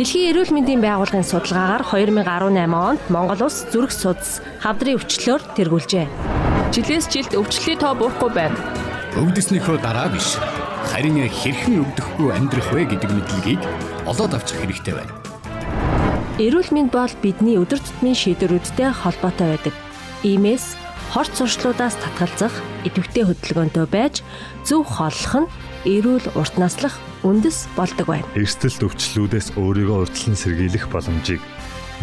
Дэлхийн эрүүл мэндийн байгууллагын судалгаагаар 2018 онд Монгол улс зүрх судас хавдрын өвчлөөр тэргүүлжээ. Жилээс жилд өвчлөлийн тоо буурахгүй байна. Өвдөснийхөө дараа биш. Харин хэрхэн өвдөхгүй амьдрах вэ гэдэг мэдлэгийг олоод авчих хэрэгтэй байна. Эрүүл мэнд бол бидний өдөр тутмын шийдвэрүүдтэй холбоотой байдаг. Иймээс хорт сурчлуудаас татгалзах, идэвхтэй хөдөлгөөнтэй байж зөв хооллох нь эрүүл урт наслах үндэс болдог байна. Эрсдэл төвчлүүдээс өөрийгөө урьдчилан сэргийлэх боломжийг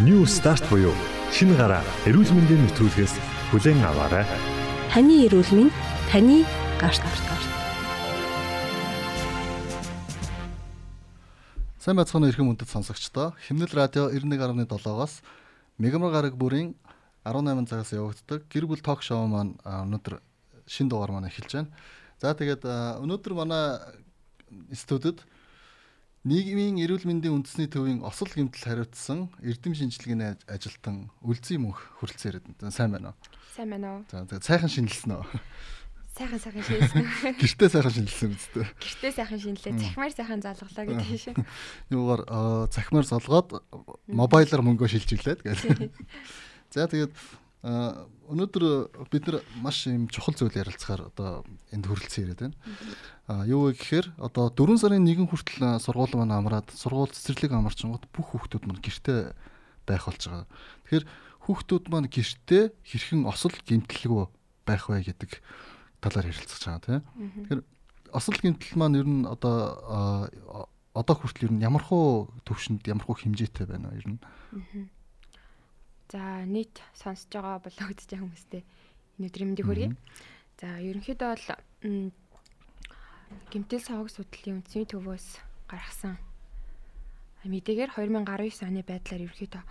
New Start буюу шинэ гараа эрүүл мэндийн нэвтрүүлгээс бүлээн аваарай. Таны эрүүл мэнд таны гарт авах. Сайн байцгаана эрхэм үндэт сонсогчдоо. Химнэл радио 91.7-оос Мегамар гараг бүрийн 18 цагаас явагддаг гэр бүл ток шоу маань өнөөдөр шин дугаар маань эхэлж байна. За тэгээд өнөөдөр манай студид нийгмийн эрүүл мэндийн үндэсний төвийн осол гэмтэл хариуцсан эрдэм шинжилгээний ажилтан Үлзий мөнх хүрэлцэн яриад. Сайн байна уу? Сайн байна уу? За тэгээд сайхан шинжилсэн үү? Сайхан сайхан шинжилсэн. Гэртээ сайхан шинжилсэн үстэй. Гэртээ сайхан шинжилээ. Цахимаар сайхан залглаа гэдэг шиг. Юугаар цахимаар залгаад мобайлаар мөнгөө шилжүүлээд гэх. За тэгээд өнөөдөр бид нар маш юм чухал зүйл ярилцахаар одоо энд хүрэлцэн яриад байна. А юу вэ гэхээр одоо 4 сарын 1 хүртэл сургууль маань амраад сургууль цэцэрлэг амарчингууд бүх хүүхдүүд маань гэртээ байх болж байгаа. Тэгэхээр хүүхдүүд маань гэртээ хэрхэн осол гэмтэлгүй байх вэ гэдэг талаар ярилцах байгаа тийм. Тэгэхээр осол гэмтэл маань ер нь одоо одоо хүртэл ер нь ямархуу төвшөнд ямархуу хэмжээтэй байна ер нь. За нийт сонсож байгаа болгогдож байгаа хүмүүстээ энэ өдрийн мэндийг хүргэе. За ерөнхийдөө бол гимтэл савг судлалын үндэсний төвөөс гаргасан. Мэдээгээр 2019 оны байдлаар ерөнхийдөө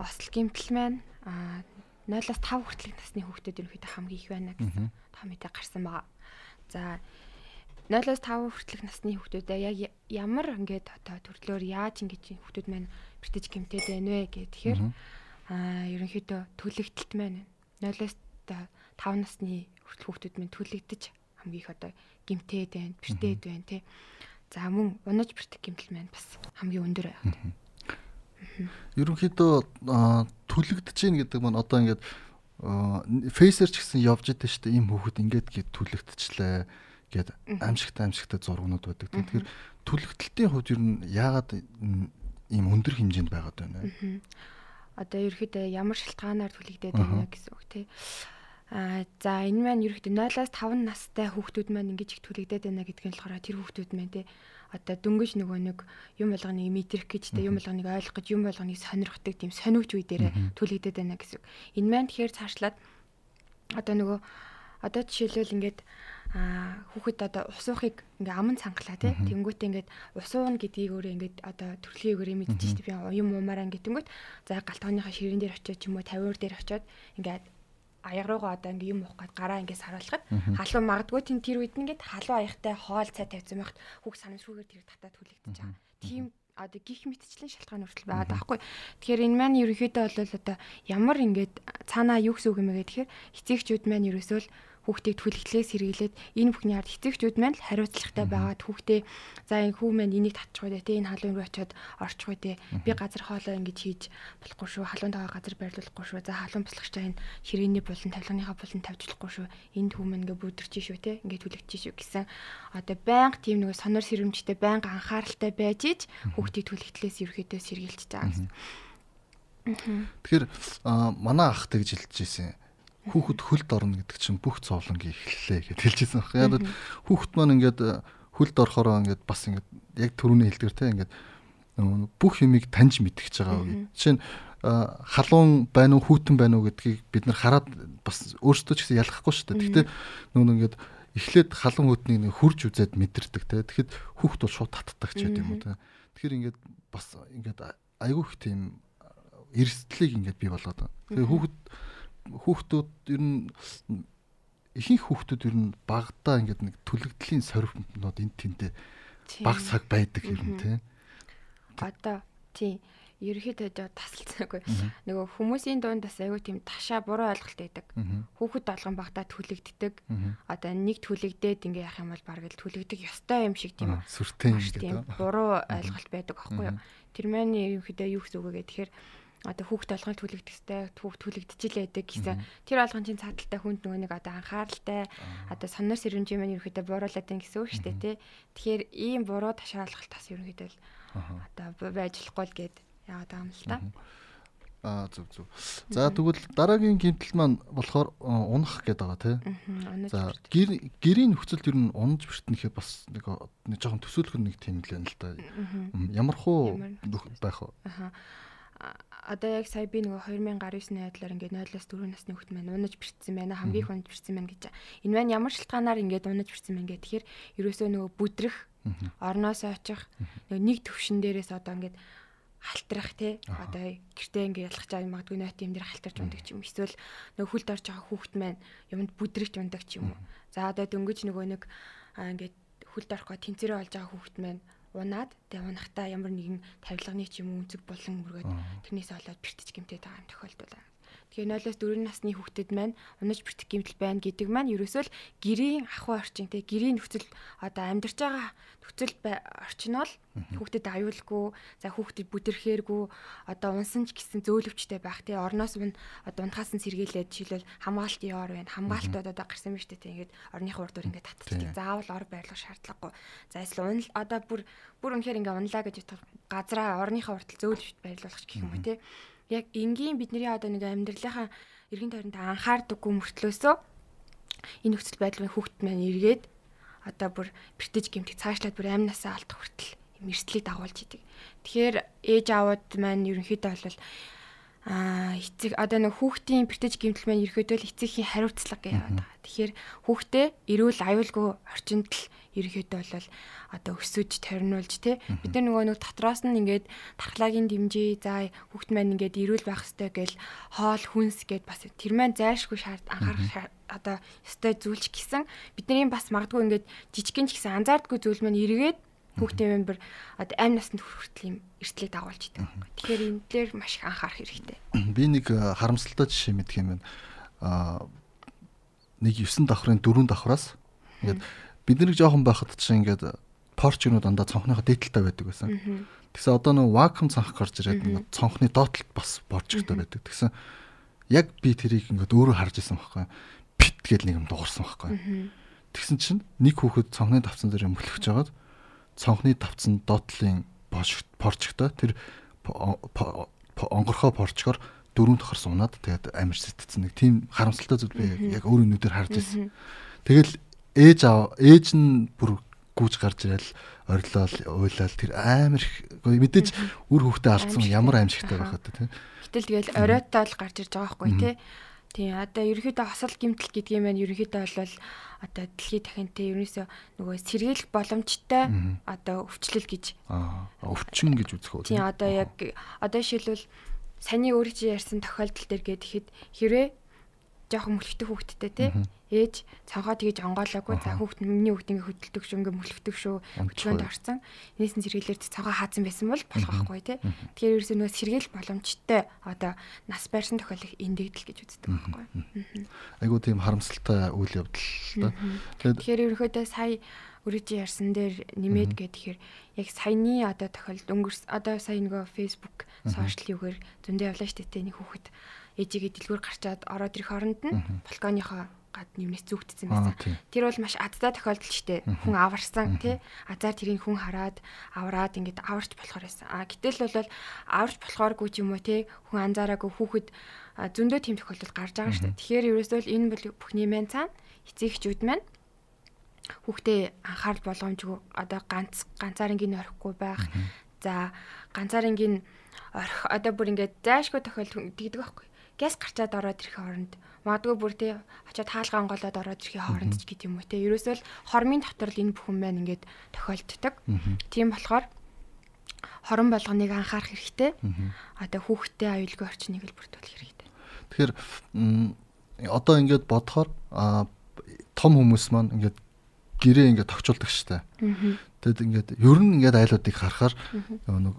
осол гимтэл маань 0-5 хүртэлх насны хүүхдүүд ерөнхийдөө хамгийн их байна гэсэн том мэдээ гарсан байгаа. За 0-5 хүртэлх насны хүүхдүүдээ яг ямар ингээд одоо төрлөөр яаж ингэж хүүхдүүд маань бэртэж гимтээд байна вэ гэх тэгэхээр аа ерөнхийдөө төлөгдөлт маань 0-5 насны хүртэл хүүхдүүд маань төлөгдөж хамгийн их одоо гимтээд байна, бэртээд байна тий. За мөн унаж бэртэх гимтэл маань бас хамгийн өндөр байна. Ерөнхийдөө төлөгдөж гин гэдэг маань одоо ингээд фейсер ч гэсэн явж идэв шүү дээ. Ийм хүүхэд ингээд гээд төлөгдчихлээ гээд аимшигтай аимшигтай зургнууд байдаг. Тэгэхээр төлөгдөлтийн хувьд ер нь яагаад ийм өндөр хэмжээнд байгаад байна вэ? Одоо ерөөхдөө ямар шалтгаанаар түлэгдээд байна гэсэн үг тий. Аа за энэ маань ерөөхдөө 0-аас 5 настай хүүхдүүд маань ингэж их түлэгдээд байна гэдгийг болохоор тэр хүүхдүүд маань тий одоо дөнгөж нөгөө нэг юм болгоныг мэдрэх гэж тий юм болгоныг ойлгох гэж юм болгоныг сонирхдаг тийм сониуч үе дээр түлэгдээд байна гэсэн үг. Энэ маань тэгэхээр цаашлаад одоо нөгөө одоо жишээлбэл ингээд а хүүхэд одоо ус уухыг ингээ аман цангалаа тий. Тэнгүүтээ ингээд ус уун гэдгийг өөрөө ингээд одоо төрлийн өгөрөө мэдчихэж би юм уумаараа ингээд тэнгүүт за галтгооныхаа ширэн дээр очиод ч юм уу тавиур дээр очиод ингээд аяг руугаа одоо ингээ юм уух гээд гараа ингээ саруулхад халуун магадгүй тэн тэр үед ингээд халуун аягтай хоол цай тавьсан байхад хүүхд санамсруугаар тэр татаад хүлэгдэж байгаа. Тийм одоо гих мэтчлэн шалтгаан хүртэл байгаа даахгүй. Тэгэхээр энэ маань ерөнхийдөө бол одоо ямар ингээд цаанаа юу гэсэн үг юм бэ гэхээр эцэгчүүд маань ерөөсөө л хүүхдийг түлхлээс сэргийлээд энэ бүхний ард эцэгчүүд маань л хариуцлагатай байгаад хүүхдээ за энэ хүү маань энийг татчих үү те энэ халуун руу очиод орчих үү те би газар хоолоо ингэж хийж болохгүй шүү халуун тагаа газар байрлуулахгүй шүү. За халуун бослагчаа энэ хэрээний булан тавилганыхаа булан тавьж болохгүй шүү. Энэ хүү маань ингээ бүдэрч шүү те ингээ түлэгч шүү гэсэн. Одоо байнга тийм нэг сонор сэрэмжтэй байнга анхааралтай байж ич хүүхдийг түлхтлээс ерөөдөө сэргийлж байгаа гэсэн. Тэгэхээр манай ах тэгж хэлж ирсэн хүүхэд хөлд орно гэдэг чинь бүх зовлонгийн эхлэлээ гэж хэлжсэн баг. Яг хүүхэд маань ингээд э, хөлд орохороо ингээд бас ингээд яг түрүүний хэлдгэр те ингээд бүх юмыг таньж мэдчихэж байгаа үг. Жишээ нь э, халуун байна уу хүүтэн байна уу гэдгийг бид нар хараад бас өөрсдөө ч гэсэн ялгахгүй шүү дээ. Гэхдээ нүүн ингээд эхлээд халуун хүүтнийг нэг хурж үзээд мэдэрдэг те. Тэгэхэд хүүхд бол шууд татдаг ч гэдэг юм уу те. Тэгэхээр ингээд бас ингээд айгүй их тийм эрсдлийг ингээд бий болгоод байна. Тэгэхээр хүүхд хүүхдүүд ер нь ихэнх хүүхдүүд ер нь багадаа ингээд нэг төлөгдлийн сорилтнууд энэ тэнтэй баг цаг байдаг нь тий. Одоо тий ерөөхдөө тасалцаагүй. Нөгөө хүмүүсийн дунд бас айгүй тийм ташаа буруу ойлголт байдаг. Хүүхэд болгон багтаа түлэгддэг. Одоо нэг түлэгдээд ингээ яах юм бол бараг л түлэгдэх ёстой юм шиг тийм сүртэй юм тийм буруу ойлголт байдаг аахгүй юу. Тэр маань ерөөхдөө юу гэсэн үг вэ гэхээр одоо хүүхд толгойд түлэгдэхтэй хүүхд түлэгдчихлээ байдаг гэсэн тэр болгон чинь цааталтай хүнд нөгөө нэг одоо анхааралтай одоо сонор сэрэмж юм ерөөхдөө бууруулад байгаа гэсэн үг шүү дээ тий. Тэгэхээр ийм буруу ташаалгалт бас ерөөхдөө одоо байж болохгүй л гээд яваад байгаа юм л та. Аа зүг зүг. За тэгвэл дараагийн гимтэл маань болохоор унах гэдэг байгаа тий. За гэр гэрийн нөхцөлд ер нь унаж бэртнэхээ бас нэг нэг жоохон төсөөлөх нэг тийм л байна л да. Ямар хуу байх вэ? Аа одоо яг сая би нөгөө 2019 найдлаар ингээд 0-аас 4 насны хүүхд маань унаж бэрцсэн байна хамгийн их унаж бэрцсэн байна гэж. Энэ маань ямар шалтгаанаар ингээд унаж бэрцсэн байна гэх тэгэхээр ерөөсөө нөгөө бүдрэх орноос очих нөгөө нэг төвшин дээрээс одоо ингээд халтрах те. Одоо гэртээ ингээ ялах чаа магадгүй найт юм дээр халтарч ундаг ч юм эсвэл нөгөө хүлд орж байгаа хүүхэд маань юмд бүдрэгч ундаг ч юм уу. За одоо дөнгөж нөгөө нэг ингээ хүлд орохгүй тэнцэрээ олж байгаа хүүхэд маань унаад тэгээ унахтаа ямар нэгэн тавилганы ч юм уу үнцэг болон мөргөд тэрнээс болоод бэртэж гимтээд байгаа юм тохиолдол байна. Тэгэхээр 0-оос 4 насны хүүхдэд маань унаж бэртэх гэмтэл байна гэдэг маань ерөөсөө л гэрийн ахуй орчин те гэрийн нөхцөл одоо амьдарч байгаа нөхцөл орчин бол хүүхдэд аюулгүй за хүүхдэд бүдэрхээргүй одоо унсан ч гэсэн зөөлөвчтэй байх. Те орноос нь одоо унтахаас нь сэргийлээд жишээлбэл хамгаалтын ор байна. Хамгаалтууд одоо гарсан биз дээ. Те ингээд орныхын урд дүр ингээд татчих. Заавал ор байрлах шаардлагагүй. За эсвэл унал одоо бүр бүр үнэхээр ингээд унлаа гэж бодох газраа орныхын уртл зөөлөвчт байрлуулах гэх юм уу те яг энгийн бидний одоо нэг амьдралынхаа эргэн тойронд анхаардаггүй мөртлөөсөө энэ нөхцөл байдлын хүүхд маань эргээд одоо бүр бэртэж гэмтэх цаашлаад бүр амнасаа алдах хүртэл мэрслийг дагуулж идэг. Тэгэхээр ээж аауд маань ерөнхийдөө бол аа эцэг одоо нэг хүүхдийн бэртэж гэмтэл маань ерөөдөө л эцэгхийн хариуцлага гэж яваад байгаа. Тэгэхээр хүүхдээ эрүүл аюулгүй орчинд л ерөөдөө бол одоо өсөж тойрнуулж тий бид нар нөгөө нэг дотроос нь ингээд тархлагийн дэмжээ за хүүхд маань ингээд эрүүл байх хэрэгтэй гэл хоол хүнс гэд бас тэр маань зайлшгүй шаард анхаарах одоо ёстой зүйлч гэсэн бидний бас магадгүй ингээд жижигэн ч гэсэн анзаардгүй зүйл маань эргээд хүүхдийн мембер амь насанд хүртэл юм эртлийг дагуулж идэг. Тэгэхээр энэ дээр маш их анхаарах хэрэгтэй. Би нэг харамсалтай жишээ мэдх юм байна. Аа нэг 9 давхрын 4 давхраас ингээд бид нэг жоохон байхад чинь ингээд порчнууд дандаа цонхныхоо дээдэлтэй байдаг байсан. Тэгсэн одоо нэг вакуум цонх гарч ирээд ингээд цонхны доотлолт бас борчгтой байдаг. Тэгсэн яг би тэрийг ингээд өөрөө харж исэн байхгүй. Пит гэл нэг юм дуурсан байхгүй. Тэгсэн чинь нэг хүүхэд цонхны давцан дээр мөлхөж жагаад цонхны давцсан доотлын порчгтой тэр онгорхоо порчгоор дөрөв тохор сунаад тэгээд амир сэтгцэн. Нэг тийм харамсалтай зүйл би яг өөрийн нүдээр харж ирсэн. Тэгэл ээж аав ээж нь бүр гүйж гарч ирэл орилол уйлал тэр амир мэдээж үр хөвгтө алдсан ямар аимшигтай байхад тийм. Гэтэл тэгэл оройтоо л гарч ирж байгаа байхгүй тий. Тийм одоо ерөөхдөө хосол гимтэл гэдгийг маань ерөөхдөө бол одоо дэлхийд дахинтэй ерөөсөө нөгөө сэргийлэх боломжтой одоо өвчлөл гэж. Аа өвчин гэж үзэх үү. Тийм? одоо яг одоо жишээлбэл саний өөрөө чи ярьсан тохиолдол дээр гэхэд хэрвээ жоохон мөлхтөх хүүхдтэй тий. Ээж цанхаа тгийж онгоолоогүй за хүүхд миний хүүхд ингээ хөдөлдөг шүү ингээ мөлхтөг шүү. Хөдөлгөөнд орсон. Энэс нь сэргийлэр цанхаа хаацсан байсан бол болох байхгүй тий. Тэгэхээр ерөөсөө нөө сэргийл боломжтой одоо нас байрсан тохиолдол эндэгдэл гэж үздэг байхгүй айгуу тийм харамсалтай үйл явдал та. Тэгэхээр ерөөхдөө сая үрэж ярьсан дээр нэмээд гэхээр яг саяны одоо тохиолдол өнгөрс одоо сая нөгөө Facebook сошиал юугаар зөндөө явлаа шүү дээ нэг хүүхэд ээжигээ дэлгүүр гарчаад ороод ирэх оронд нь балконыхоо гад нэмнээс зүгтсэн байсан. Тэр бол маш адтай тохиолдол штэ. Хүн аварсан тий. Азар тэрийг хүн хараад авраад ингээд аварч болохоор байсан. А гэтэл бол аварч болохооргүй ч юм уу тий. Хүн анзаараагүй хүүхэд зөндөө тийм тохиолдол гарч байгаа штэ. Тэгэхээр ерөөсөө л энэ бол бүхний мэн цаана эцэгчүүд маань хүүхдээ анхаарал болгоомжгүй одоо ганц ганцаарынгийн орхихгүй байх. За ганцаарынгийн орхи одоо бүр ингээд зайшгүй тохиолдол тэгдэг байхгүй газ гарчаад ороод ирэхин хооронд магадгүй бүр тий очиад хаалгаа онголоод ороод ирэхин хооронд ч гэдэг юм уу тий ерөөсөө л хормын дотор л энэ бүхэн маань ингээд тохиолддог. Тийм болохоор хорон болгоныг анхаарах хэрэгтэй. Одоо хүүхдтэй аюулгүй орчныг л бүрдүүлэх хэрэгтэй. Тэгэхээр одоо ингээд бодохоор том хүмүүс маань ингээд гэрээ ингээд тогтчулдаг штэ. Тэгэд ингээд ер нь ингээд айлуудыг харахаар нэг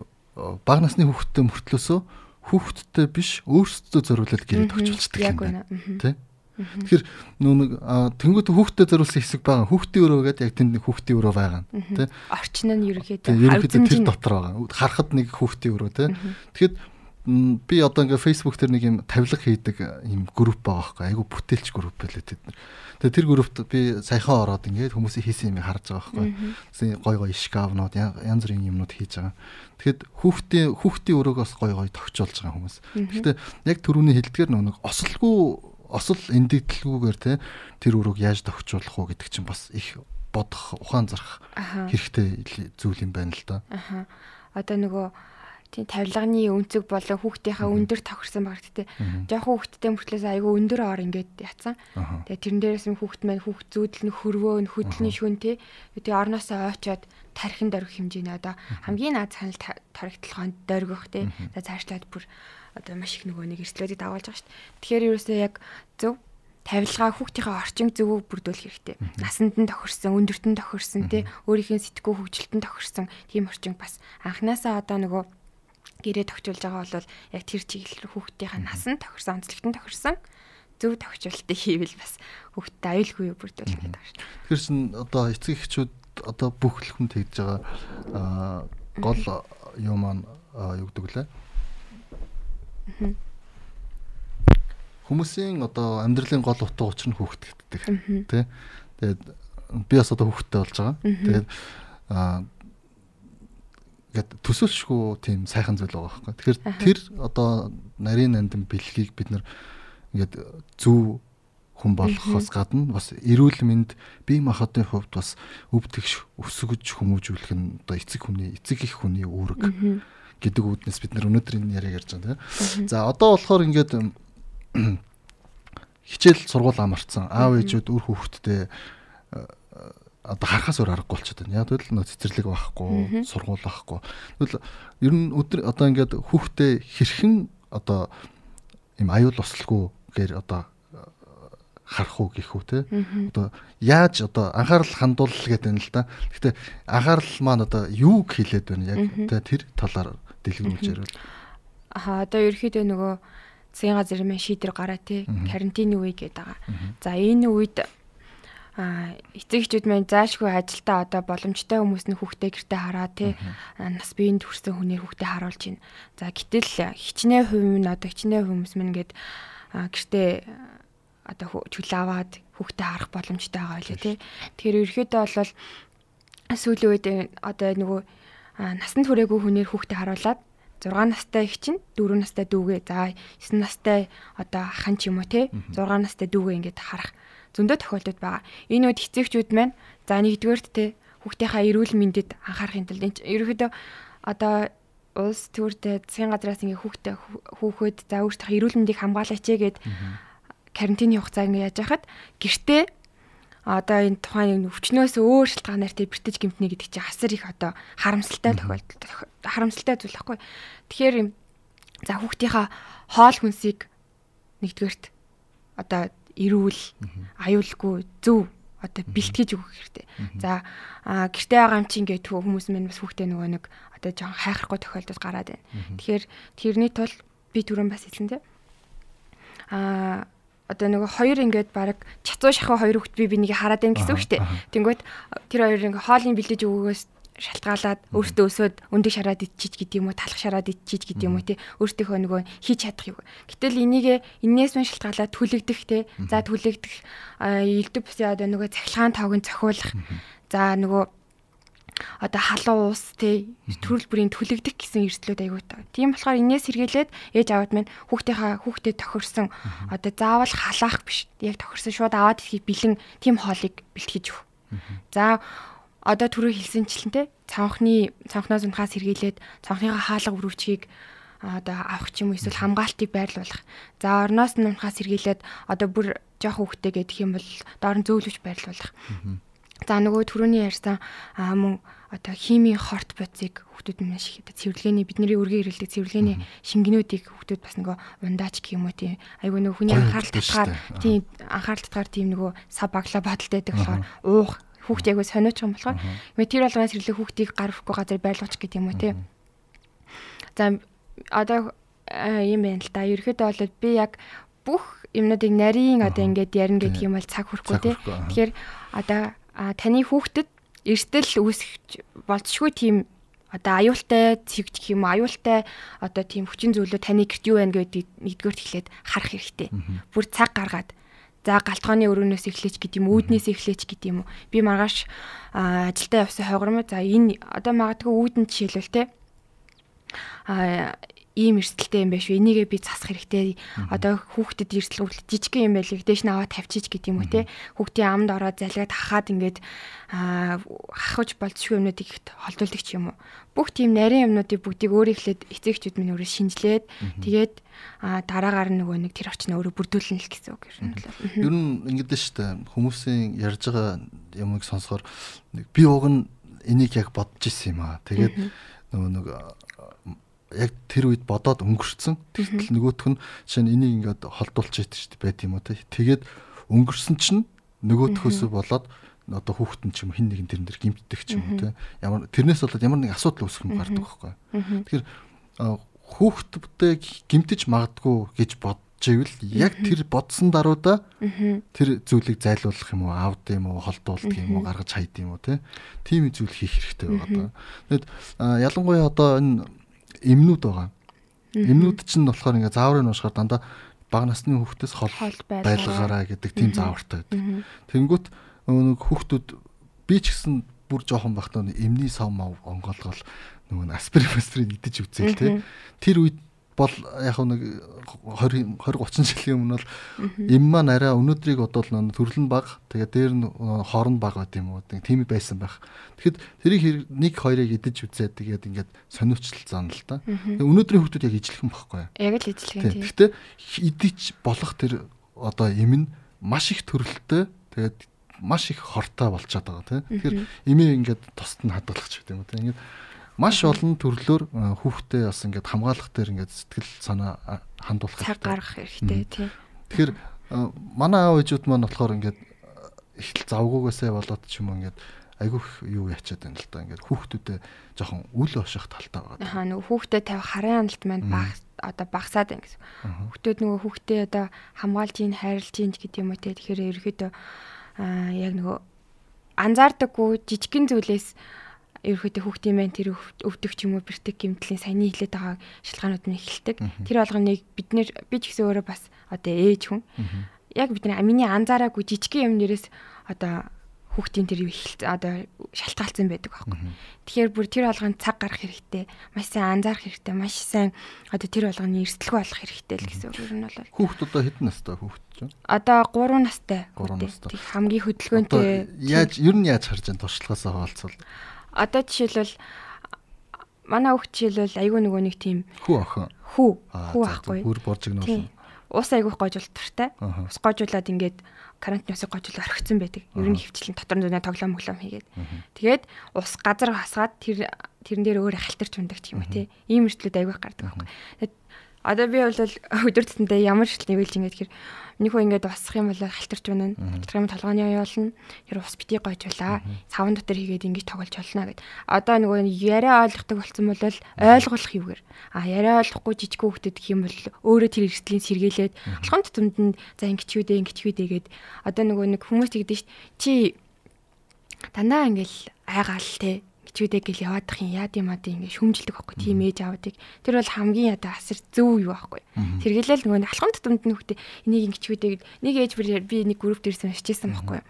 бага насны хүүхдтэй мөртлөөсөө хүүхдтэй биш өөрсдөө зориулаад гэрээ тохиолчдаг юм байна. Тэ? Тэгэхээр нөө нэг тэнгуүт хүүхдэд зориулсан хэсэг байгаа. Хүүхдийн өрөө гэдэг яг тэнд нэг хүүхдийн өрөө байгаа. Тэ? Орчин нь ерөөхдөө ерөөхдөө тэр дотор байгаа. Харахад нэг хүүхдийн өрөө тэ. Тэгэхэд би одоо ингээ Facebook дээр нэг юм тавилга хийдэг юм групп байгаа байхгүй. Айгу бүтээлч групп байлээ тэд нар. Тэгээ тэр группт би саяхан ороод ингээд хүмүүсийн хийсэн юм харж байгаа байхгүй. Гой гой шкафнууд янз бүрийн юмнууд хийж байгаа. Тэгэхэд хүүхдийн хүүхдийн өрөөгөөс гой гой тогтчулж байгаа хүмүүс. Гэхдээ яг түрүүний хэлдгээр нэг осолгүй осол эндэгдэлгүйгээр те тэр өрөөг яаж тохижуулах уу гэдэг чинь бас их бодох ухаан зарах хэрэгтэй зүйл юм байна л да. Аха. Одоо нөгөө тийм тавилганы өнцөг болон хүүхдийнхаа өндөр тохирсон баг гэдэг. Жохон хүүхдтэй мөртлөөс айгүй өндөр ор ингээд яцсан. Тэгээ тэрэн дээрээс нь хүүхд маань хүүхд зүүдэл нь хөрвөө нь хөдөлний шүн тий. Тэгээ орноосоо ойчоод тархин дөрөх хэмжээний одоо хамгийн наад санал таригдлахын дөргөх тий. За цаашлаад бүр одоо маш их нөгөө нэг эрсдлүүдийг дагуулж байгаа шүү дээ. Тэгэхээр ерөөсөө яг зөв тавилгаа хүүхдийнхээ орчин зөвөг бүрдүүлэх хэрэгтэй. Насанд нь тохирсон, өндөрт нь тохирсон тий өөрийнхөө сэтгүү хөгжилтөнд тохирсон тийм орчин бас анханасаа одоо нөгөө гэрээ тогтуулж байгаа бол яг тэр чиглэл рүү хүүхдийнхээ насанд тохирсон, онцлогтод тохирсон зөв тохиолтыг хийвэл бас хүүхдэд аюулгүй бүрдүүлэх гэдэг байна. Тэгэхээр чин одоо эцэг эхчүүд одоо бүх хүн тэгж байгаа гол юу маань юу гэдэг лээ Хүмүүсийн одоо амьдралын гол утга учир нь хүүхэд гэдэг. Тэ. Тэгээд би бас одоо хүүхэдтэй болж байгаа. Тэгээд аа гэт төсөөлшгүй тийм сайхан зүйл байгаа байхгүй. Тэгэхээр тэр одоо нарийн нандин бэлгийг бид нар ингээд зөв хүн болохоос гадна бас эрүүл мэнд бие махбодын хувьд бас өвдөгч өсгөж хүмүүжүүлэх нь одоо эцэг хүний эцэг их хүний үүрэг гэдэг үүднээс бид нар өнөөдөр энэ яриаг ярьж байгаа тийм. За одоо болохоор ингээд хичээл сургууль амарцсан аав ээжүүд үр хүүхдтэй э, одоо харахаас өөр аргагүй болчиход байна. Яг л нөө цэцэрлэг байхгүй, сургууль байхгүй. Тэгвэл ер нь өдөр одоо ингээд хүүхдээ хэрхэн одоо им аюул ослгүй гээр одоо харах уу гэх үү те одоо яаж одоо анхаарал хандуулах гэдэг юм л да. Гэхдээ анхаарал маань одоо юуг хэлээд байна яг тэр талаар дэлгэрүүлж ярил. Аа одоо ерөөхдөө нөгөө засгийн газар маань шийдвэр гараа тий карантины үе гэдэг байгаа. За энэ үед а эцэгчүүд маань заашгүй ажилдаа одоо боломжтой хүмүүс нь хүүхдээ гэртээ хараа тий нас биеинд хүрсэн хүнээр хүүхдээ харуулж байна. За гэтэл хичнээн хувь нь одоо хичнээн хүмүүс мэн гээд гэртээ одоо чүл аваад хүүхдээ харах боломжтой байгаа байлээ тий. Тэгэхээр ерөөхдөө бол сүүлийн үед одоо нөгөө насанд хүрээгүй хүнээр хүүхдээ харуулад 6 настай их чинь 4 настай дүүгээ. За 9 настай одоо ахын ч юм уу те 6 настай дүүгээ ингээд харах зөндөө тохиолдод байгаа. Энэ үед эцэгчүүд маань за нэгдүгээрт те хүүхдийнхаа эрүүл мэндэд анхаарахын тулд энэ ерөөхдөө одоо улс төрдөө засгийн газраас ингээ хүүхдээ хүүхэд за өөртөө эрүүл мэндийг хамгаалаач гэгээд карантины хугацаа ингээ яаж яхад гэртээ одоо энэ тухайн өвчнөөс өөр шалтгаанаар тэр бэртэж гэмтнэ гэдэг чинь асар их одоо харамсалтай тохиолдол харамсалтай зүйл байхгүй. Тэгэхээр юм за хүүхдийнхаа хоол хүнсийг нэгдүгээрт одоо эрүүл аюулгүй зөв одоо бэлтгэж өгөх хэрэгтэй. За гэртээ байгаа юм чинь ингээд хүмүүс мань бас хүүхдээ нөгөө нэг одоо жоохон хайхрахгүй тохиолдол гараад байна. Тэгэхээр тэрний тул би түрүүн бас хэлсэн тийм аа одоо нөгөө хоёр ингээд баг чацуу шахуу хоёр хүүхд би бинийг хараад байна гэсэн үг шүү дээ. Тэнгүүт тэр хоёр ингээд хоолны бэлдэж өгөхөөс шалтгаалаад өөртөө өсөөд өндөг шараад ичиж гэдэг юм уу талах шараад ичиж гэдэг юм уу тий. Өөртөөхөө нөгөө хийж чадах юм. Гэтэл энийг энээс мань шалтгаалаад түлэгдэх тий. За түлэгдэх элдв бусын одоо нөгөө цахилгаан тоог нь цохиулах за нөгөө одоо халуун уус те төрөл бүрийн түлэгдэх гэсэн эрсдлүүд аягүй таа. Тийм болохоор энэс сэргийлээд ээж аваад минь хүүхдийнхаа хүүхдэд тохирсон. Одоо заавал халаах биш. Яг тохирсон шууд аваад ирэхийг бэлэн тийм хоолыг бэлтгэж өг. За одоо түрүү хэлсэнчлэн те. Цонхны цонхноос унахаас сэргийлээд цонхныхаа хаалга өрөвчгийг одоо авах ч юм уу эсвэл хамгаалтыг байрлуулах. За орноос нь унахаас сэргийлээд одоо бүр жоох хүүхдээ гэдэг юм бол доор нь зөөлөвч байрлуулах. За нөгөө түрүүний ярьсан мөн одоо химийн хорт бодисыг хүүхдүүд маш их цэвэрлэгээний бидний өргөн ирэлдэг цэвэрлэгээний шингэнүүдийг хүүхдүүд бас нөгөө ундаач гэх юм уу тийм. Айгүй нөгөө хүний анхаарал татгаар тийм анхаарал татгаар тийм нөгөө сав багла бодолтой байдаг болохоор уух хүүхд яг сониоч юм болохоор тэр болгоноос ирлээ хүүхдийг гар өрөхгүй газар байлгууч гэдэг юм уу тийм За одоо юм байна л да. Ерөөдөө бол би яг бүх юмнуудыг нарийн одоо ингээд ярина гэдэг юм бол цаг хүрхгүй тий. Тэгэхээр одоо таны хүүхдэд эрсдэл үүсгэж болцшгүй тийм одоо аюултай цэгдэх юм аюултай одоо тийм хүчин зүйлүүд таны гэрт юу байна гэдэг нэгдүгээр эхлээд харах хэрэгтэй. Бүр цаг гаргаад за галтгооны өрөөнөөс эхлэж гэдэг юм үүднээс эхлэж гэдэг юм уу. Би маргааш ажилдаа явсан хойгормоо за энэ одоо магадгүй үүдэн жишээлбэл те а ийм эрсдэлтэй юм үү? Энийгээ би засах хэрэгтэй. Одоо хүүхдэд эрсдэл хүртэл жижиг юм байлиг дээш нь аваад тавьчих гэдэг юм уу те. Хүүхдийн амд ороод залгаад хахаад ингээд хахаж болцшгүй юмнуудыг холдуулдаг ч юм уу. Бүх тийм нарийн юмнуудыг бүгдийг өөрөө ихлээд эцэгчүүд минь өөрөө шинжилээд тэгээд дараагаар нөгөө нэг тэр орчин өөрөө бүрдүүлнэ л гэсэн үг юм байна. Ер нь ингэдэж штэ хүмүүсийн ярьж байгаа юмыг сонсохоор би уг нь энийг яг бодож исэн юм аа. Тэгээд нөгөө нэг яг тэр үед бодоод өнгөрцөн. Тэгтэл нөгөөх нь жишээ нь энийг ингээд холдуулж яддаг шүү дээ байт юм уу те. Тэгээд өнгөрсөн чинь нөгөөдхөөсөө болоод одоо хүүхдэн ч юм хин нэгэн тэрэн дээр гимтдэг ч юм уу те. Ямар тэрнээс болоод ямар нэг асуудал үүсэх юм гардаг байхгүй. Тэгэхээр хүүхдтэй гимтэж магадгүй гэж бодож ивэл яг тэр бодсон даруйда тэр зүйлийг зайлуулах юм уу аавд юм уу холдуулдаг юм уу гаргаж хайд юм уу тийм зүйл хийх хэрэгтэй байгаа даа. Тэгэд ялангуяа одоо энэ эмнүүд байгаа. Эмнүүд чинь болохоор ингээ зааврыг уушгаар дандаа бага насны хүүхдээс хол байлгаараа гэдэг тийм заавартай байдаг. Тэнгүүт нэг хүүхдүүд би ч гэсэн бүр жоохон бахтаа эмний сав мав онгоолгол нөгөө аспирин аспирин идэж үзээл те. Тэр үед бол яг нэг 20 20 30 жилийн өмнө бол эм маань арай өнөөдрийг бодвол төрөл нь баг тэгээ дээр нь хоорон баг байт юм уу тийм байсан байх. Тэгэхэд тэрийг нэг хоёрыг идэж үзээд тэгээд ингээд сониучлцсан л да. Өнөөдрийн хүмүүс яг ижлэхэн багхгүй. Яг л ижлэхэн тийм. Гэхдээ идэж болох тэр одоо эм нь маш их төрөлтэй тэгээд маш их хортой болчиход байгаа тийм. Тэгэхээр эмээ ингээд тост нь хадгалах ч гэдэг юм уу тийм. Ингээд маш олон төрлөөр хүүхдээ бас ингээд хамгаалах дээр ингээд сэтгэл санаа хандуулах цаг гаргах хэрэгтэй тий. Тэгэхээр манай аав ээжүүд маань болохоор ингээд их завгуугаасаа болоод ч юм уу ингээд айгүй юу ячаад байна л да ингээд хүүхдүүдэд жоохон үл оших талтай байгаа. Аа нөгөө хүүхдэд тавих харын хяналт маань баг одоо багасаад байна гэсэн. Хүүхдүүд нөгөө хүүхдээ одоо хамгаалж ийн хайрлж ийн гэдэг юм уу те тэгэхээр ерөөхдөө аа яг нөгөө анзаардаггүй жижигхэн зүйлээс ерөөхдөө хүүхдийн мэн тэр өвдөх ч юм уу бэртэг гэмтлийн саяны хилээд байгаа шалтгаанууд нь эхэлдэг. Тэр болгоныг бид нэр би ч гэсэн өөрөө бас одоо ээж хүн. Яг бид нар миний анзаараагүй жижигхэн юм нэрээс одоо хүүхдийн тэр эхэлсэн одоо шалтгаалцсан байдаг байхгүй. Тэгэхээр бүр тэр болгонд цаг гарах хэрэгтэй, маш сайн анзаарах хэрэгтэй, маш сайн одоо тэр болгоны эрсдэлгүй болох хэрэгтэй л гэсэн үг юм бол. Хүүхд одоо хэдэн настай хүүхд чинь? Одоо 3 настай. 3 настай. Хамгийн хөдөлгөөнтэй. Яаж ер нь яаж харж байгаа туршлагаасаа хаалцвал одоо жишээлбэл манай хүүхд жишээлбэл айгүй нөгөө нэг тийм хүү охин. Хүү. Хүү ахгүй. Бүр боржигнуулна. Ус айгүй гойжул туртай. Ус гойжуулаад ингээд карантин усыг гойжул орхицсан байдаг. Ер нь хөвчлэн дотор нь тоглоом моглоом хийгээд. Тэгээд ус газар хасгаад тэр тэрэн дээр өөр халтарч ундаг юм тий. Ийм эртлүүд айгүй гардаг байхгүй. Одоо би бол өдөр тутмдаа ямар шилтний үйлж ингээд хэр Нэг хөө ингээд усах юм бол халтарч байна. Халтарх юм толгойн явуулна. Тэр ус битгий гойжуулаа. Савн дотор хийгээд ингэж тоглож болно гэд. Одоо нөгөө яриа ойлгохдаг болсон бол ойлгох юугээр. А яриа ойлгохгүй жижиг хүүхдэд гэх юм бол өөрөө тэр эрсдлийн сэргийлээд алхам тутамд нь за ингэчүүдээ ингэчүүдээ гэд. Одоо нөгөө нэг хүмүүс тэгдэж чи дандаа ингээл айгаал те хичүүдээ гэл яваадах юм яад юм аа ингэ шүмжилдэг байхгүй тийм ээж аавдыг тэр бол хамгийн ядаа асар зөв юу байхгүй сэргийлэл нөгөө алхам тутамд нь хөхтэй энийг ингэчүүдээ нэг ээж би нэг групп дээрсэн шижсэн байхгүй.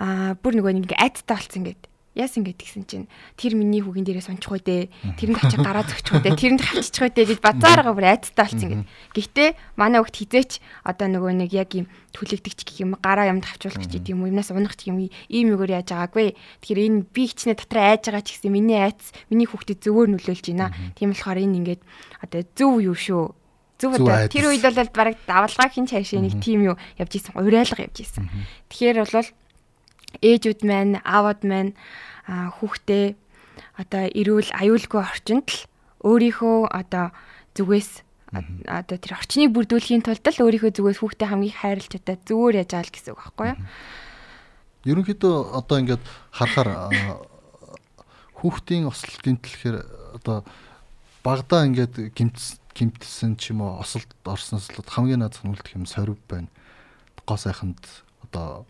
Аа бүр нөгөө ингэ айцтай болсон ингээд Яасан гэд гисэн чинь тэр миний хүүгийн дээрээ сунчих үү дээ. Тэрэнд очиж гараа зөгчих үү дээ. Тэрэнд хавчих үү дээ гэж базааргаа бүр айцтай болсон гэд. Гэхдээ манай хүүхд хизээч одоо нөгөө нэг яг юм түлэгдэгч гэх юм гараа юмд хавчуулах гэж юм уу юмнаас унах ч юм ийм югээр яаж байгаагүй. Тэгэхээр энэ би хичнээн дотор айж байгаа ч гэсэн миний айц миний хүүхдэд зөвөр нөлөөлж байна. Тийм болохоор энэ ингээд одоо зөв юу шүү Зүг одоо тэр үед бол бараг давалгаа хин цаашаа нэг тим юу явж исэн урайлга явж исэн. Тэгэхээр бол ээжүүд маань, аавууд маань хүүхдээ одоо эрүүл аюулгүй орчинд л өөрийнхөө одоо зүгээс одоо тэр орчныг бүрдүүлэхийн тулд л өөрийнхөө зүгээс хүүхдээ хамгийн хайрлж одоо зүгээр яаж аал гэсэн үг байхгүй юу? Ерөнхийдөө одоо ингээд харахаар хүүхдийн ослол гинтлэхээр одоо багада ингээд гимт гимтсэн ч юм уу осолд орсноос л хамгийн наазах нь үлдэх юм сорив байна. Гоо сайханд одоо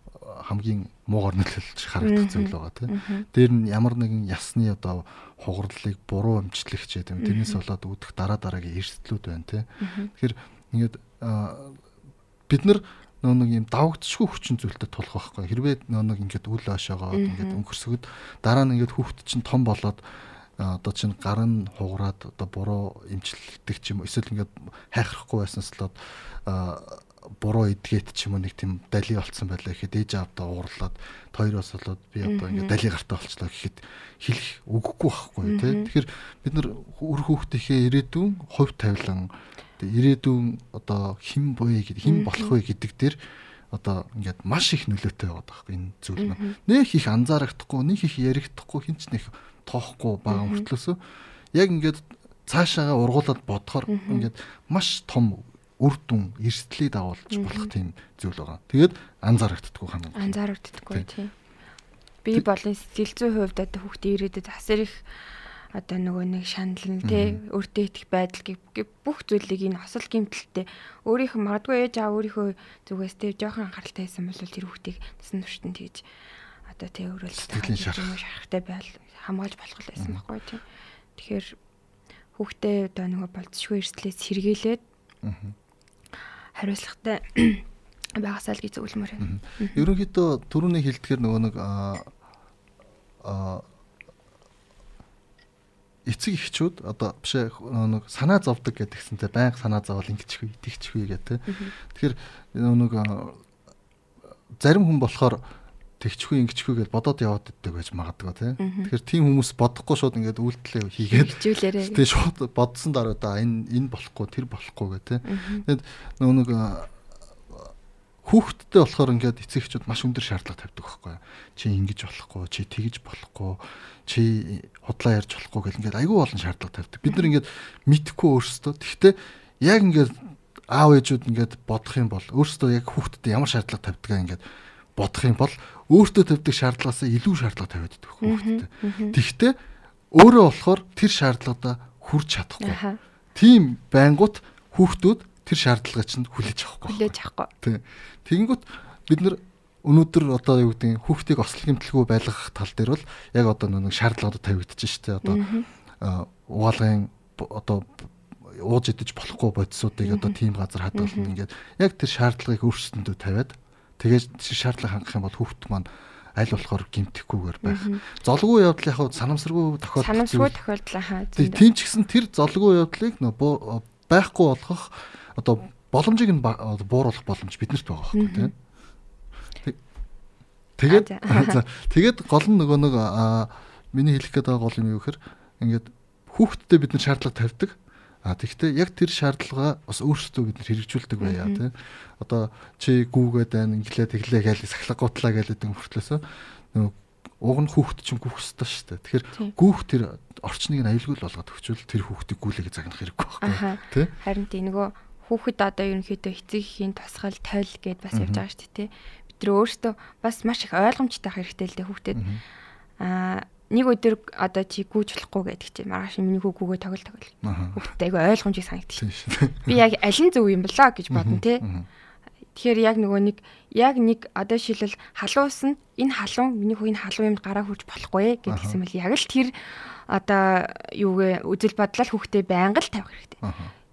хамгийн муугар нөлөөлж харагдах зүйл байгаа тийм. Дээр нь ямар нэгэн ясны одоо хугарлыг буруу өмчлөх ч гэдэг юм. Тэрнээс болоод үүдэх дараа дараагийн эрсдлүүд байна тийм. Тэгэхээр ингээд бид нар нөө нэг юм давагдчихгүй хүчин зүйлтэй тулах байхгүй. Хэрвээ нөө нэг ингээд үл хашаага ингээд өнгөрсгöd дараа нь ингээд хүүхд чинь том болоод одоо чинь гар нь хугараад одоо буруу имчилдэг ч юм уу эсвэл ингээд хайхрахгүй байснаас л буруу эдгээд ч юм уу нэг тийм дали болцсон байлаа гэхэд ээж аавдаа уурлаад хоёроос болоод би одоо ингээд дали гартаа болчлоо гэхэд хэлэх үггүй байхгүй тий Тэгэхээр бид нар үр хүүхдийнхээ ирээдүйн хувь тавилан ирээдүйн одоо хэн буй гэдэг хэн болох вэ гэдэг дээр одоо ингээд маш их нөлөөтэй байгаа байхгүй энэ зүйл нь. Нөх их анзаарагдахгүй, нэг их яригдахгүй хинч нэг тоохгүй байгаа мөртлөөсөө яг ингээд цаашаагаа ургуулад бодохоор ингээд маш том үр дүн эрсдлийг дагуулж болох тийм зүйл байгаа. Тэгээд анзаарагддаггүй ханаа. Анзаарагддаггүй тийм. Би болон сэтгэл зүйн хувьд одоо хүүхдээ ирээдэд асар их одоо нөгөө нэг шаналн тий өөртөө идэх байдал бүх зүйлийг энэ осол гимтэлтэй өөрийнхөө магадгүй ээж аа өөрийнхөө зүгээс тий жоохон анхааралтай байсан бол тэр хүүхдийг насан туршид тэгж одоо тий өөрөөр сэтгэлийн шарахтай байл хамгаалж болох байсан байхгүй тий. Тэгэхээр хүүхдээ одоо нөгөө болцшгүй эрсдлээс сэргийлээд хариуцлагатай байгаасаа л гэж зөвлөмөр байна. Ерөнхийдөө түрүүний хэлдгээр нөгөө нэг аа эцэг эхчүүд одоо биш нэг санаа зовдөг гэдгсэнтэй байнга санаа зовол ингэчихгүй итгэчихгүй гэдэг. Тэгэхээр нэг зарим хүн болохоор тэгчгүй ингэчгүй гэж бодоод яваад иддэг байж магадгүй тий. Тэгэхээр тийм хүмүүс бодохгүй шууд ингээд үйлдэлээ хийгээд тий шууд бодсон дараа да энэ энэ болохгүй тэр болохгүй гэх тий. Тэгэд нөгөө нэг хүүхдтэй болохоор ингээд эцэгчүүд маш өндөр шаардлага тавьдаг байхгүй чи ингэж болохгүй чи тэгж болохгүй чи худлаа ярьж болохгүй гэл ингээд айгүй олон шаардлага тавьдаг. Бид нар ингээд мэдхгүй өөрсдөө. Тэгтээ яг ингээд аав ээжүүд ингээд бодох юм бол өөрсдөө яг хүүхдэд ямар шаардлага тавьдгаа ингээд бодох юм бол өөртөө тавьдаг шаардлагаас илүү шаардлага тавиад байдаг хүүхдэд. Тэгвэл өөрөө болохоор тэр шаардлагадаа хүрч чадахгүй. Тийм байнгут хүүхдүүд тэр шаардлагыг чинь хүлээж авахгүй. Хүлээж авахгүй. Тэгэнгүүт бид нар өнөөдөр одоо юу гэдэг хүүхдийг ослол гэмтэлгүй байлгах тал дээр бол яг одоо нэг шаардлагууд тавигдчих штэ одоо угаалгын одоо ууж идэж болохгүй бодисуудыг одоо тийм газар хадгална ингээд яг тэр шаардлагыг өөрсдөндөө тавиад Тэгээд шаардлага хангах юм бол хүүхд маань аль болохоор гимтэхгүйгээр байх. Золгүй явдал яг санамсаргүй тохиолдол. Санамсаргүй тохиолдол хаа. Тийм ч гэсэн тэр золгүй явдлыг нөө байхгүй болгох одоо боломжийг нь бууруулах боломж биднэрт байгаа байхгүй тийм. Тэгээд тэгээд гол нь нөгөө нэг миний хэлэх гээд байгаа гол юм юу гэхээр ингээд хүүхдтэй бид нар шаардлага тавьдаг. А тэгвэл яг тэр шаардлага бас өөрсдөө бид хэрэгжүүлдэг байя тий. Одоо чи гүүгээд байна, инглээ тэглээ гээл сахлаг гутлаа гээл гэдэг мөртлөөсөө нөгөө уг нь хүүхд чинь гүөх ёстой шүү дээ. Тэгэхээр гүүх тэр орчныг нь аюулгүй л болгоод өгчвөл тэр хүүхдийг гүйлэгээ загнах хэрэггүй байхгүй тий. Харин тийм нөгөө хүүхэд одоо ерөнхийдөө эцэг эхийн тусгал тойл гэдээ бас явж байгаа шүү дээ тий. Бид нар өөрсдөө бас маш их ойлгомжтой хэрэгтэй л дээ хүүхдэд. Аа нэг өдөр одоо чи гүйж болохгүй гэдэг чи маргааш миний хүү гүгээ тоглол тоглол. Хүүхдээ айгүй ойлгомжийг санагдчих. Би яг аль нь зөв юм болоо гэж бодно те. Тэгэхээр яг нөгөө нэг яг нэг одоо шилэл халуус нь энэ халуун миний энэ халуун юмд гараа хүрч болохгүй гэдгийгсэн мэл яг л тэр одоо юугээ үзэл бодлол хүүхдээ байнга л тавих хэрэгтэй.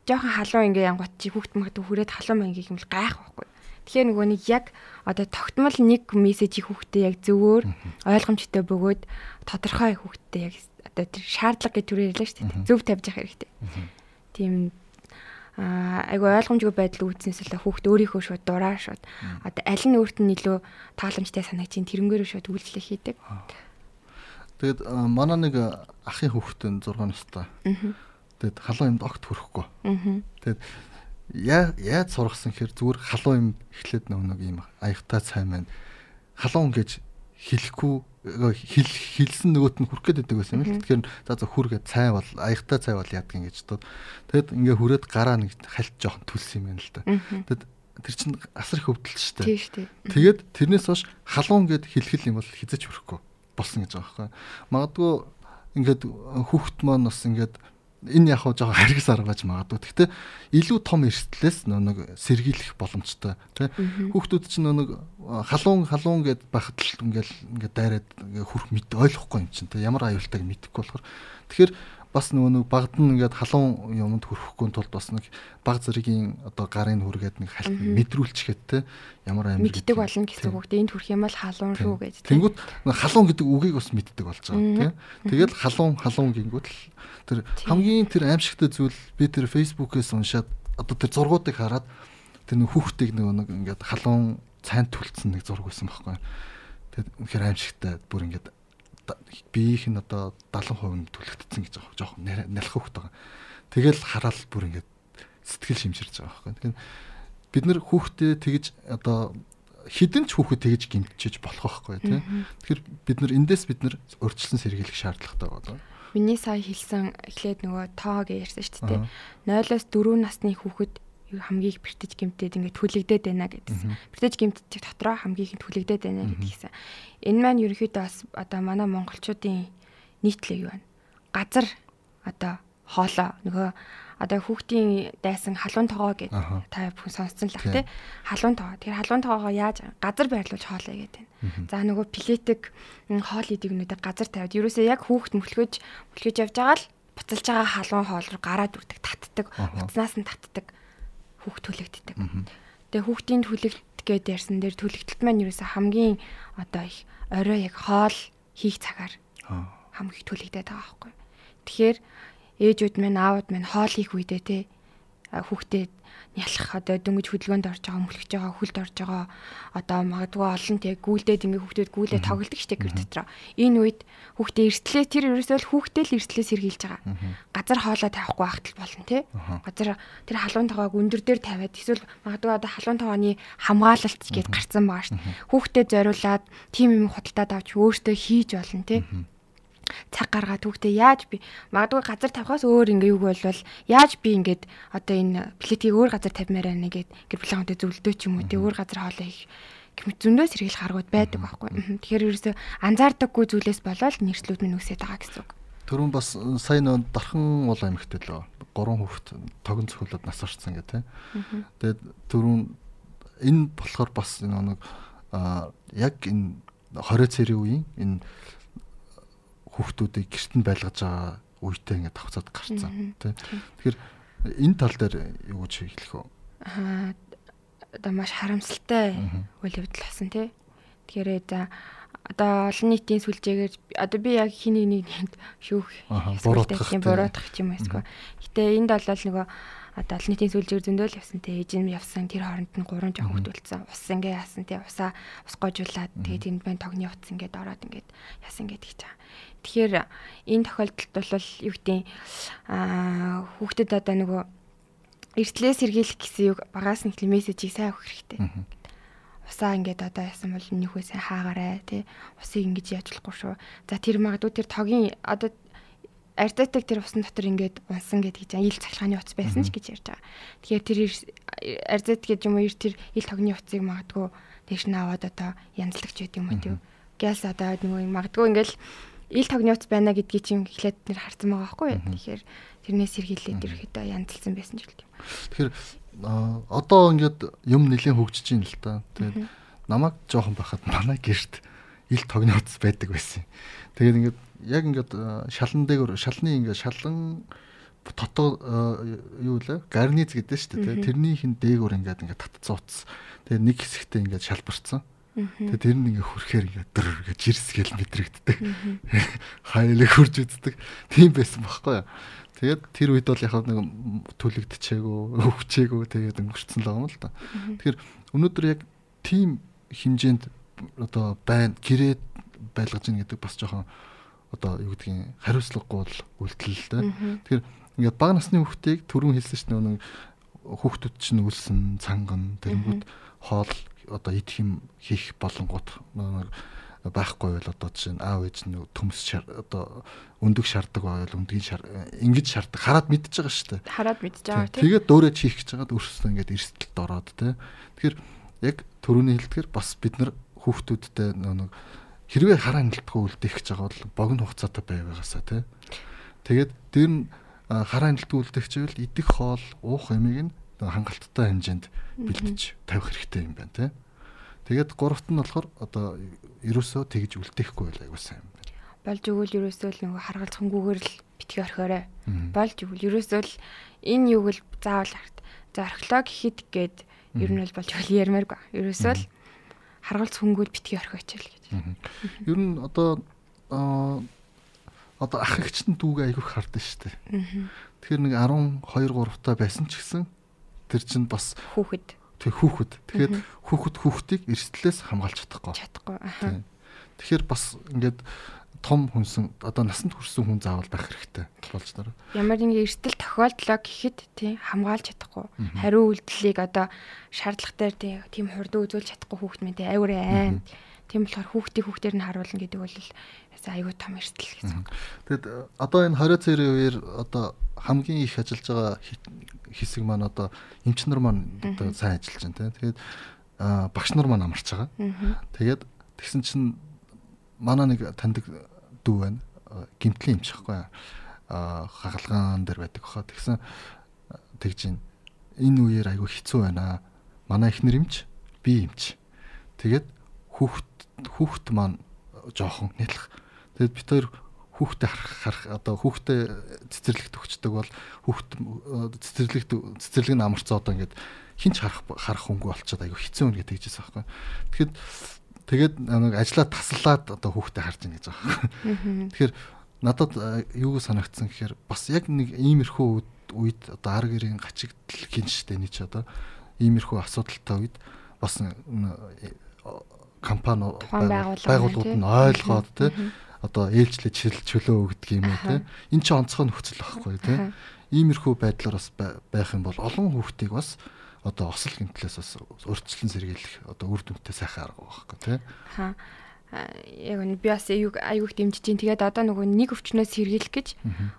Жохон халуун ингээ янгот чи хүүхд мөхд хүрээд халуун гэх юм бол гайх байхгүй. Тэгэхээр нөгөө нэг яг одоо тогтмол нэг мессежийг хүүхдээ яг зөвөр ойлгомжтой бөгөөд тодорхой хүүхдтэй яг одоо тэр шаардлага гэж төрөөр ялаа шүү дээ. Зөв тавьж явах хэрэгтэй. Тийм аа айгу ойлгомжгүй байдал үүснээс л хүүхд өөрийнхөө шууд дураа шууд одоо аль нь өөрт нь илүү тааламжтай санагчийн тэрнгээр шууд үйлчлэл хийдэг. Тэгэд манай нэг ахын хүүхдэн 6 настай. Тэгэд халуун юмд огт хүрэхгүй. Тэгэд яа яаж сургасан хэр зүгээр халуун юм эхлээд нэг юм аягтай цай маань халуун гэж хэлэхгүй хэл хэлсэн нөгөөт нь хүрх гээд байдаг байсан юм л. Тэгэхээр за за хүргээ цай бол аягтай цай бол яадаг юм гэж дод. Тэгэд ингээ хүрээд гараа нэг хальт жоохон төлсөн юм байна л да. Тэгэд тэр чинь асар их өвдөлт шүү дээ. Тийм шүү дээ. Тэгээд тэрнээс хойш халуун гэд хэлхэл юм бол хизэж хүрхгүй болсон гэж байгаа байхгүй. Магадгүй ингээд хүүхэд маань бас ингээд энэ яг хоо жоохон харгас аргаж магадгүй. Гэхдээ илүү том эрсдлээс нэг сэргийлэх боломжтой тий. Хүүхдүүд чинь нэг халуун халуун гэд байхад л ингээл ингээд дайраад хүрх мэд ойлгохгүй юм чинь тий. Ямар аюултайг мэдэхгүй болохоор тэгэхээр бас нөгөө нэг багд нь ингээд халуун юмд хүрэхгүй тулд бас нэг баг зэргийн одоо гарын хүргээд нэг халт мэдрүүлчихэд те ямар амир мэддэг болно гэсэн үг. Энд хүрэх юм бол халуун шүү гэж. Тэнгүүд халуун гэдэг үгийг бас мэддэг болж байгаа те. Тэгэл халуун халуун гингүүд л тэр хамгийн тэр аимшигтай зүйл би тэр фейсбુકээс уншаад одоо тэр зургуудыг хараад тэр нэг хүүхдийг нөгөө нэг ингээд халуун цайнд түлцсэн нэг зураг байсан байхгүй. Тэгээд үнэхээр аимшигтай бүр ингээд биеийнх нь одоо 70% түлхэгдсэн гэж байгаа жоох нялх хөхт байгаа. Тэгэл хараал бүр ингээд сэтгэл шимширж байгаа байхгүй. Тэгэхээр бид нар хүүхдээ тэгж одоо хідэн ч хүүхэд тэгж гимтчиж болох байхгүй тийм. Тэгэхээр бид нар эндээс бид нар урьдчилан сэргийлэх шаардлагатай байна. Миний сая хэлсэн эхлээд нөгөө тоо гэж ярьсан шүү дээ. 0-оос 4 насны хүүхэд хамгийн их бэртэж гимтээд ингээд хүлэгдээд байна гэдсэн. Бэртэж гимтчих дотроо хамгийн их хүлэгдээд байна гэдгийгсэн. Энэ маань ерөнхийдөө бас одоо манай монголчуудын нийтлэг юу вэ? Газар одоо хоолоо. Нөгөө одоо хүүхдийн дайсан халуун тоогоо гэдэг та бүхэн сонссон л ах тий. халуун тоогоо тэр халуун тоогоо яаж газар байрлуулж хоолоо гэдэг байна. За нөгөө плетик хоол идэг нүдэ газар тавиад. Ерөөсөө яг хүүхд мөлхөж мөлхөж явж байгаа л буцалж байгаа халуун хоол руу гараад үрдэг татдаг. Уцнаас нь татдаг хүүхд төлөгддөг. Тэгээ хүүхдийн төлөгт гээд ярьсан дээр төлөгтөлт маань юу гэсэн хамгийн одоо их орой яг хоол хийх цагаар хамгийн их төлөгдөд байгаа байхгүй. Тэгэхээр ээжүүд минь аауд минь хоол хийх үедээ те хүүхдэд ялах одоо дөнгөж хөдөлгөөнд орж байгаа мөлхөж байгаа хүлд орж байгаа. Одоо магадгүй олон тэг гүйлдээд ингээ хүүхдүүд гүйлээ тоглолдог штеп гэр дотор. Энэ үед хүүхдээ эртлээ тэр ерөөсөө л хүүхдээ л эртлээ сэргийлж байгаа. Газар хоолоо тавихгүй байхтал болно те. Газар тэр халуун тоогоог өндөр дээр тавиад эсвэл магадгүй одоо халуун тоогооны хамгаалалт гээд гарцсан байгаа штеп. Хүүхдэд зориулаад тим юм худалдаад авч өөртөө хийж болно те цаг гаргаад түүхтэй яаж би магадгүй газар тавихаас өөр ингээ юу болвол яаж би ингээд одоо энэ плетийг өөр газар тавьмаар байна гэд гэр бүлийнхэнтэй зөвлөдөө ч юм уу тий өөр газар хоолоо их гэмт зөндөө сэргийлэх аргууд байдаг байхгүй. Тэгэхээр ерөөсөө анзаардаггүй зүйлээс болоод нэрслүүд минь үсээд байгаа гэсэн үг. Төрөн бас сайн нөө дархан уул амьхтэй лөө. Гурван хүүхэд тогон цохиулаад нас орсон гэх тий. Тэгээд төрөн энэ болохоор бас нэг яг энэ 20 цэрийн үеийн энэ хүүхдүүдийг гэрт нь байлгаж байгаа үедээ ингээд давцаад гарцсан тий. Тэгэхээр энэ тал дээр юу гэж хэлэх вэ? Аа одоо маш харамсалтай үйл явдал болсон тий. Тэгэхээр за одоо олон нийтийн сүлжээгээр одоо би яг хин нэг нэг шүүх буруутгах юм буруутгах юм эсвэл. Гэтэ энд бол нөгөө одоо олон нийтийн сүлжээр зөндөл явсан те нь явсан тэр хооронд нь гурван жоох хөдөлсөн ус ингээ яасан те усаа ус гожуулаад тэгээд тэнд байн тогны утас ингээд ороод ингээд яасан гэдэг байгаа. Тэгэхээр энэ тохиолдолд бол юу гэдэг аа хүүхдэд одоо нөгөө эртлээ сэргийлэх гэсэн үг багаас нь ихлэ мессежийг сайн өгөх хэрэгтэй. Усаа ингээд одоо яасан бол нөхөө сайн хаагаарай тий. Усыг ингэж яаж болохгүй шүү. За тэр магадгүй тэр тогийн одоо ардатаг тэр усан дотор ингээд унсан гэдэг чинь ил цахилгааны утас байсан ч гэж ярьж байгаа. Тэгэхээр тэр ардат гэж юм уу тэр ил тогны утсыг магадгүй тэгш нь аваад одоо янзлагч байт юм уу тийм. Гялс одоо нөгөө магадгүй ингээд ил утас байна гэдгийг чинь эхлээд нэр харсан байгаа байхгүй юу. Тэгэхээр тэрнээс сэргийлээд ирэхэд янзлсан байсан ч гэлээ. Тэгэхээр одоо ингээд юм нэлээд хөгжиж байна л та. Тэгээд намайг жоохон байхад манай гэрт ил утас байдаг байсан. Тэгээд ингээд яг ингээд шалан дээгүүр шалны ингээд шалан дотоо юу лээ гарниз гэдэг шүү дээ. Тэрнийх нь дээгүүр ингээд ингээд татцсан утас. Тэгээд нэг хэсэгтээ ингээд шалбарцсан. Тэгээ тэр нь ингээ хүрхээр ингээ дөр гэж жирсгээл мэдрэгддэг. Хайлаг хурж үздэг. Тийм байсан байхгүй юу? Тэгээд тэр үед бол яг нэг төлөгдчихээгүү, өвчээгүү тэгээд өнгөрцөн л байгаа юм л да. Тэгэхээр өнөөдөр яг тийм хэмжээнд одоо байн гэрээ байлгаж ийн гэдэг бас жоохон одоо юу гэдгийг хариуцлагагүй л үйлдэл л да. Тэгэхээр ингээд бага насны хүүхдийг түрүүн хэлсэн чинь нэг хүүхдүүд чинь үлсэн цанган тэрэнгүүд хоол одоо идэх юм хийх болонгууд байхгүй бол одоо жишээ нь аав ээж нь төмс одоо өндөг шаарддаг байвал өндгийн шар ингэж шаарддаг хараад мэдчихэж байгаа шүү дээ. Хараад мэдчихэж байгаа тийм. Тэгээд дөөрэж хийх гэж байгаад өөрсдөө ингэж эрсдэлд ороод тийм. Тэгэхээр яг төрөний хэлдгээр бас бид нар хүүхдүүдтэй нэг хэрвээ хараа нэлтгүй үлдээх гэж байгаа бол богино хугацаатай байгаасаа тийм. Тэгээд дээр нь хараа хяналтгүй үлдэхчвэл идэх хоол, уух эмийг нь хангалттай хэмжээнд бэлдэж тавих хэрэгтэй юм байна тий. Тэгээд гуравт нь болохоор одоо ерөөсөө тэгж үлдээхгүй байл айгуу сайн юм байна. Болж өгвөл ерөөсөө л нөгөө харгалзахгүйгээр л битгий орхиорой. Болж өгвөл ерөөсөө л энэ юуг л заавал харт. За археолог гэхэд гээд ер нь бол болж өгөл ярмааргүй. Ерөөсөө л харгалц хөнгөл битгий орхиоч л гэж. Ер нь одоо одоо ах эгчтэн дүүгээ айгүйх хардсан шүү дээ. Тэгэхээр нэг 12 3 та байсан ч гэсэн тэр чинь бас хүүхэд. Тэг хүүхэд. Тэгэхээр хүүхэд хүүхдийг эрсдлээс хамгаалж чадахгүй. Чадахгүй. Тэгэхээр бас ингээд том хүнсэн одоо насанд хүрсэн хүн заавал байх хэрэгтэй болж байна. Ямар нэгэн эрсдэл тохиолдлоо гэхэд тий хамгаалж чадахгүй. Хариу үйлдэлийг одоо шаардлагатай тийм хурд үзүүлж чадахгүй хүүхд мэн тий аюур айн. Тийм болохоор хүүхдийг хүүхдээр нь харуулна гэдэг бол аюу том эрсдэл гэсэн. Тэгэд одоо энэ 20 цэрийн үеэр одоо хамгийн их ажиллаж байгаа хэсэг маань одоо эмчнэр маань одоо сайн ажиллаж байна тий. Тэгээд багш нар маань амарч байгаа. Тэгээд тэгсэн чинь манай нэг таньдаг дүү байна. Гимтлийн эмч байхгүй аа хагалгаан дээр байдаг хаа. Тэгсэн тэгж ин энэ үеэр айгүй хэцүү байна. Манай ихнэр эмч, би эмч. Тэгээд хүүхд хүүхд маань жоохон нэтлэх. Тэгээд бид хоёр хүүхдэд харах одоо хүүхдэд цэцэрлэгт өгчдөг бол хүүхд цэцэрлэгт цэцэрлэг нь амарцаа одоо ингээд хинч харах харах хөнгө болчиход айгүй хэцүү үнэ гэж хэлжсэн байхгүй. Тэгэхэд Тэгээд нэг ажлаа таслаад одоо хүүхдээ харж ийн гэж байгаа. Тэгэхээр надад юу санагдсан гэхээр бас яг нэг иймэрхүү үед одоо арга гэрийн гачигдл гинжтэй нэг ч одоо иймэрхүү асуудалтай үед бас компани байгууллагууд нь ойлгоод тий одоо ээлжлэж чөлөө өгдөг юм уу тий эн чинь онцгой нөхцөл байхгүй тий иймэрхүү байдлаар бас байх юм бол олон хүүхдийг бас одоо осол гэмтлээс бас урьдчилан сэргийлэх одоо үр дүнтэй сайхан арга байхгүй тий. Хаа яг нь би бас аюуг аюуг дэмжиж чинь тэгээд одоо нөгөө нэг өвчнөөс сэргийлэх гэж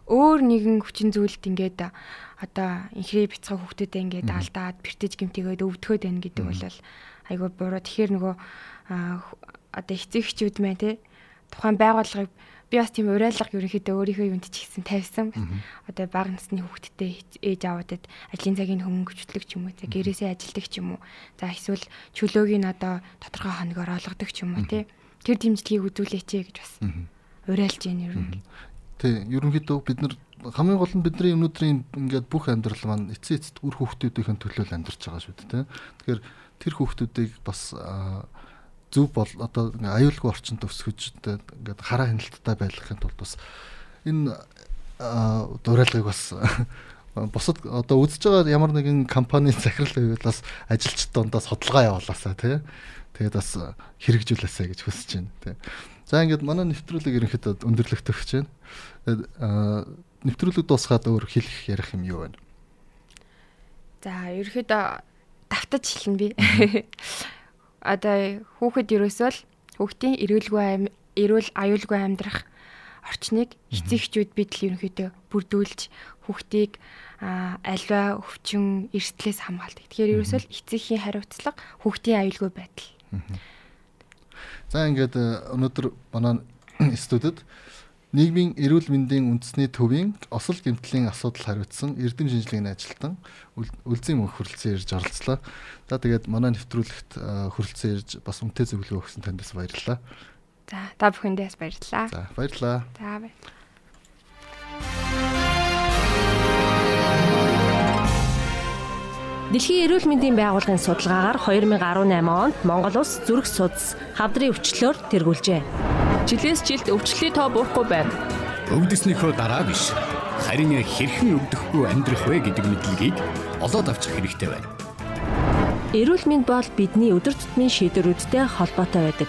өөр нэгэн хүчин зүйлд ингээд одоо инхрээ бяцхан хүүхдүүдэд ингээд алдаад бэртэж гэмтээгээд өвдөхөд байна гэдэг бол айгүй буруу. Тэгэхээр нөгөө одоо эцэгчүүд мэ тий тухайн байгууллагыг би бас тийм урайлга ерөнхийдөө өөрийнхөө юунд ч ихсэн тавьсан. Одоо бага насны хүүхдтэй ээж аваадад ажлын цагийн хөнгөвчлөг ч юм уу, за гэрээсээ ажилдаг ч юм уу. За эсвэл чөлөөг нь одоо тодорхой хоногор олгодог ч юм уу тий. Тэр дэмжлэгийг үзүүлээч гэж бас урайлж байна ер нь. Тий, ерөнхийдөө бид нар хамгийн гол нь бидний өнөөдрийн ингээд бүх амьдрал маань эцээ эцэд үр хүүхдүүдийн төлөө амьдарч байгаа шүү дээ. Тэгэхээр тэр хүүхдүүдийг бас зөв бол одоо аюулгүй орчинд өсгөжтэй ингээд хараа хяналттай байлгахын тулд бас энэ дуурайлгыг бас бусад одоо үзэж байгаа ямар нэгэн компани захирал байвал бас ажилчид дондаа судалгаа явуулаасаа тий. Тэгээд бас хэрэгжүүлээсэй гэж хүсэж байна тий. За ингээд манай нэвтрүүлэг ерөнхийдөө өндөрлөгт өгч байна. Тэгээд нэвтрүүлэг дуусгаад өөр хэлэх ярих юм юу байна? За ерөнхийдөө давтаж хэлнэ би одоо хүүхэд ерөөсөө л хүүхдийн эрүүлгүй эрүүл аюулгүй амьдрах орчныг эцэгчүүд бид л ерөнхийдөө бүрдүүлж хүүхдийг альва өвчин эрсдлээс хамгаалдаг. Тэгэхээр ерөөсөө л эцэгхийн хариуцлага хүүхдийн аюулгүй байдал. За ингээд э, өнөөдөр манай студид Нийгмийн эрүүл мэндийн үндэсний төвийн осол гэмтлийн асуудал хариуцсан эрдэм шинжилгээний ажилтан үлзий мөнх хүрэлцэн ирж оролцлоо. За тэгээд манай нэвтрүүлэгт хүрэлцэн ирж бас үнэтэй зөвлөгөө өгсөн танд бас баярлалаа. За та бүхэндээ бас баярлалаа. За баярлалаа. За баярлалаа. Дэлхийн эрүүл мэндийн байгууллагын судалгаагаар 2018 онд Монгол улс зүрх судас хавдрын өвчлөөр тэргүүлжээ жилээс жилд өвчлөлийн тоо буурахгүй байна. Өвдөснийхөө дараа биш. Харин хэрхэн өвдөхгүй амьдрах вэ гэдэг мэдлэгийг олоод авчих хэрэгтэй байна. Эрүүл мэнд бол бидний өдөр тутмын шийдвэрүүдтэй холбоотой байдаг.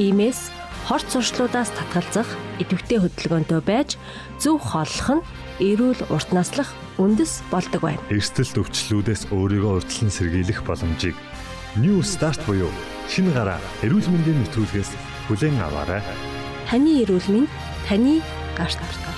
Иймээс хорт сурчлуудаас татгалзах, идэвхтэй хөдөлгөөнтэй байж зөв хооллох нь эрүүл урт наслах үндэс болдог байна. Эрсдэлт өвчлөлүүдээс өөрийгөө урьдчилан сэргийлэх боломжийг New Start буюу шинэ гараа эрүүл мэндийн нэвтрүүлгээс хүлээн аваарай таны эрүүл мэнд таны гарт гарт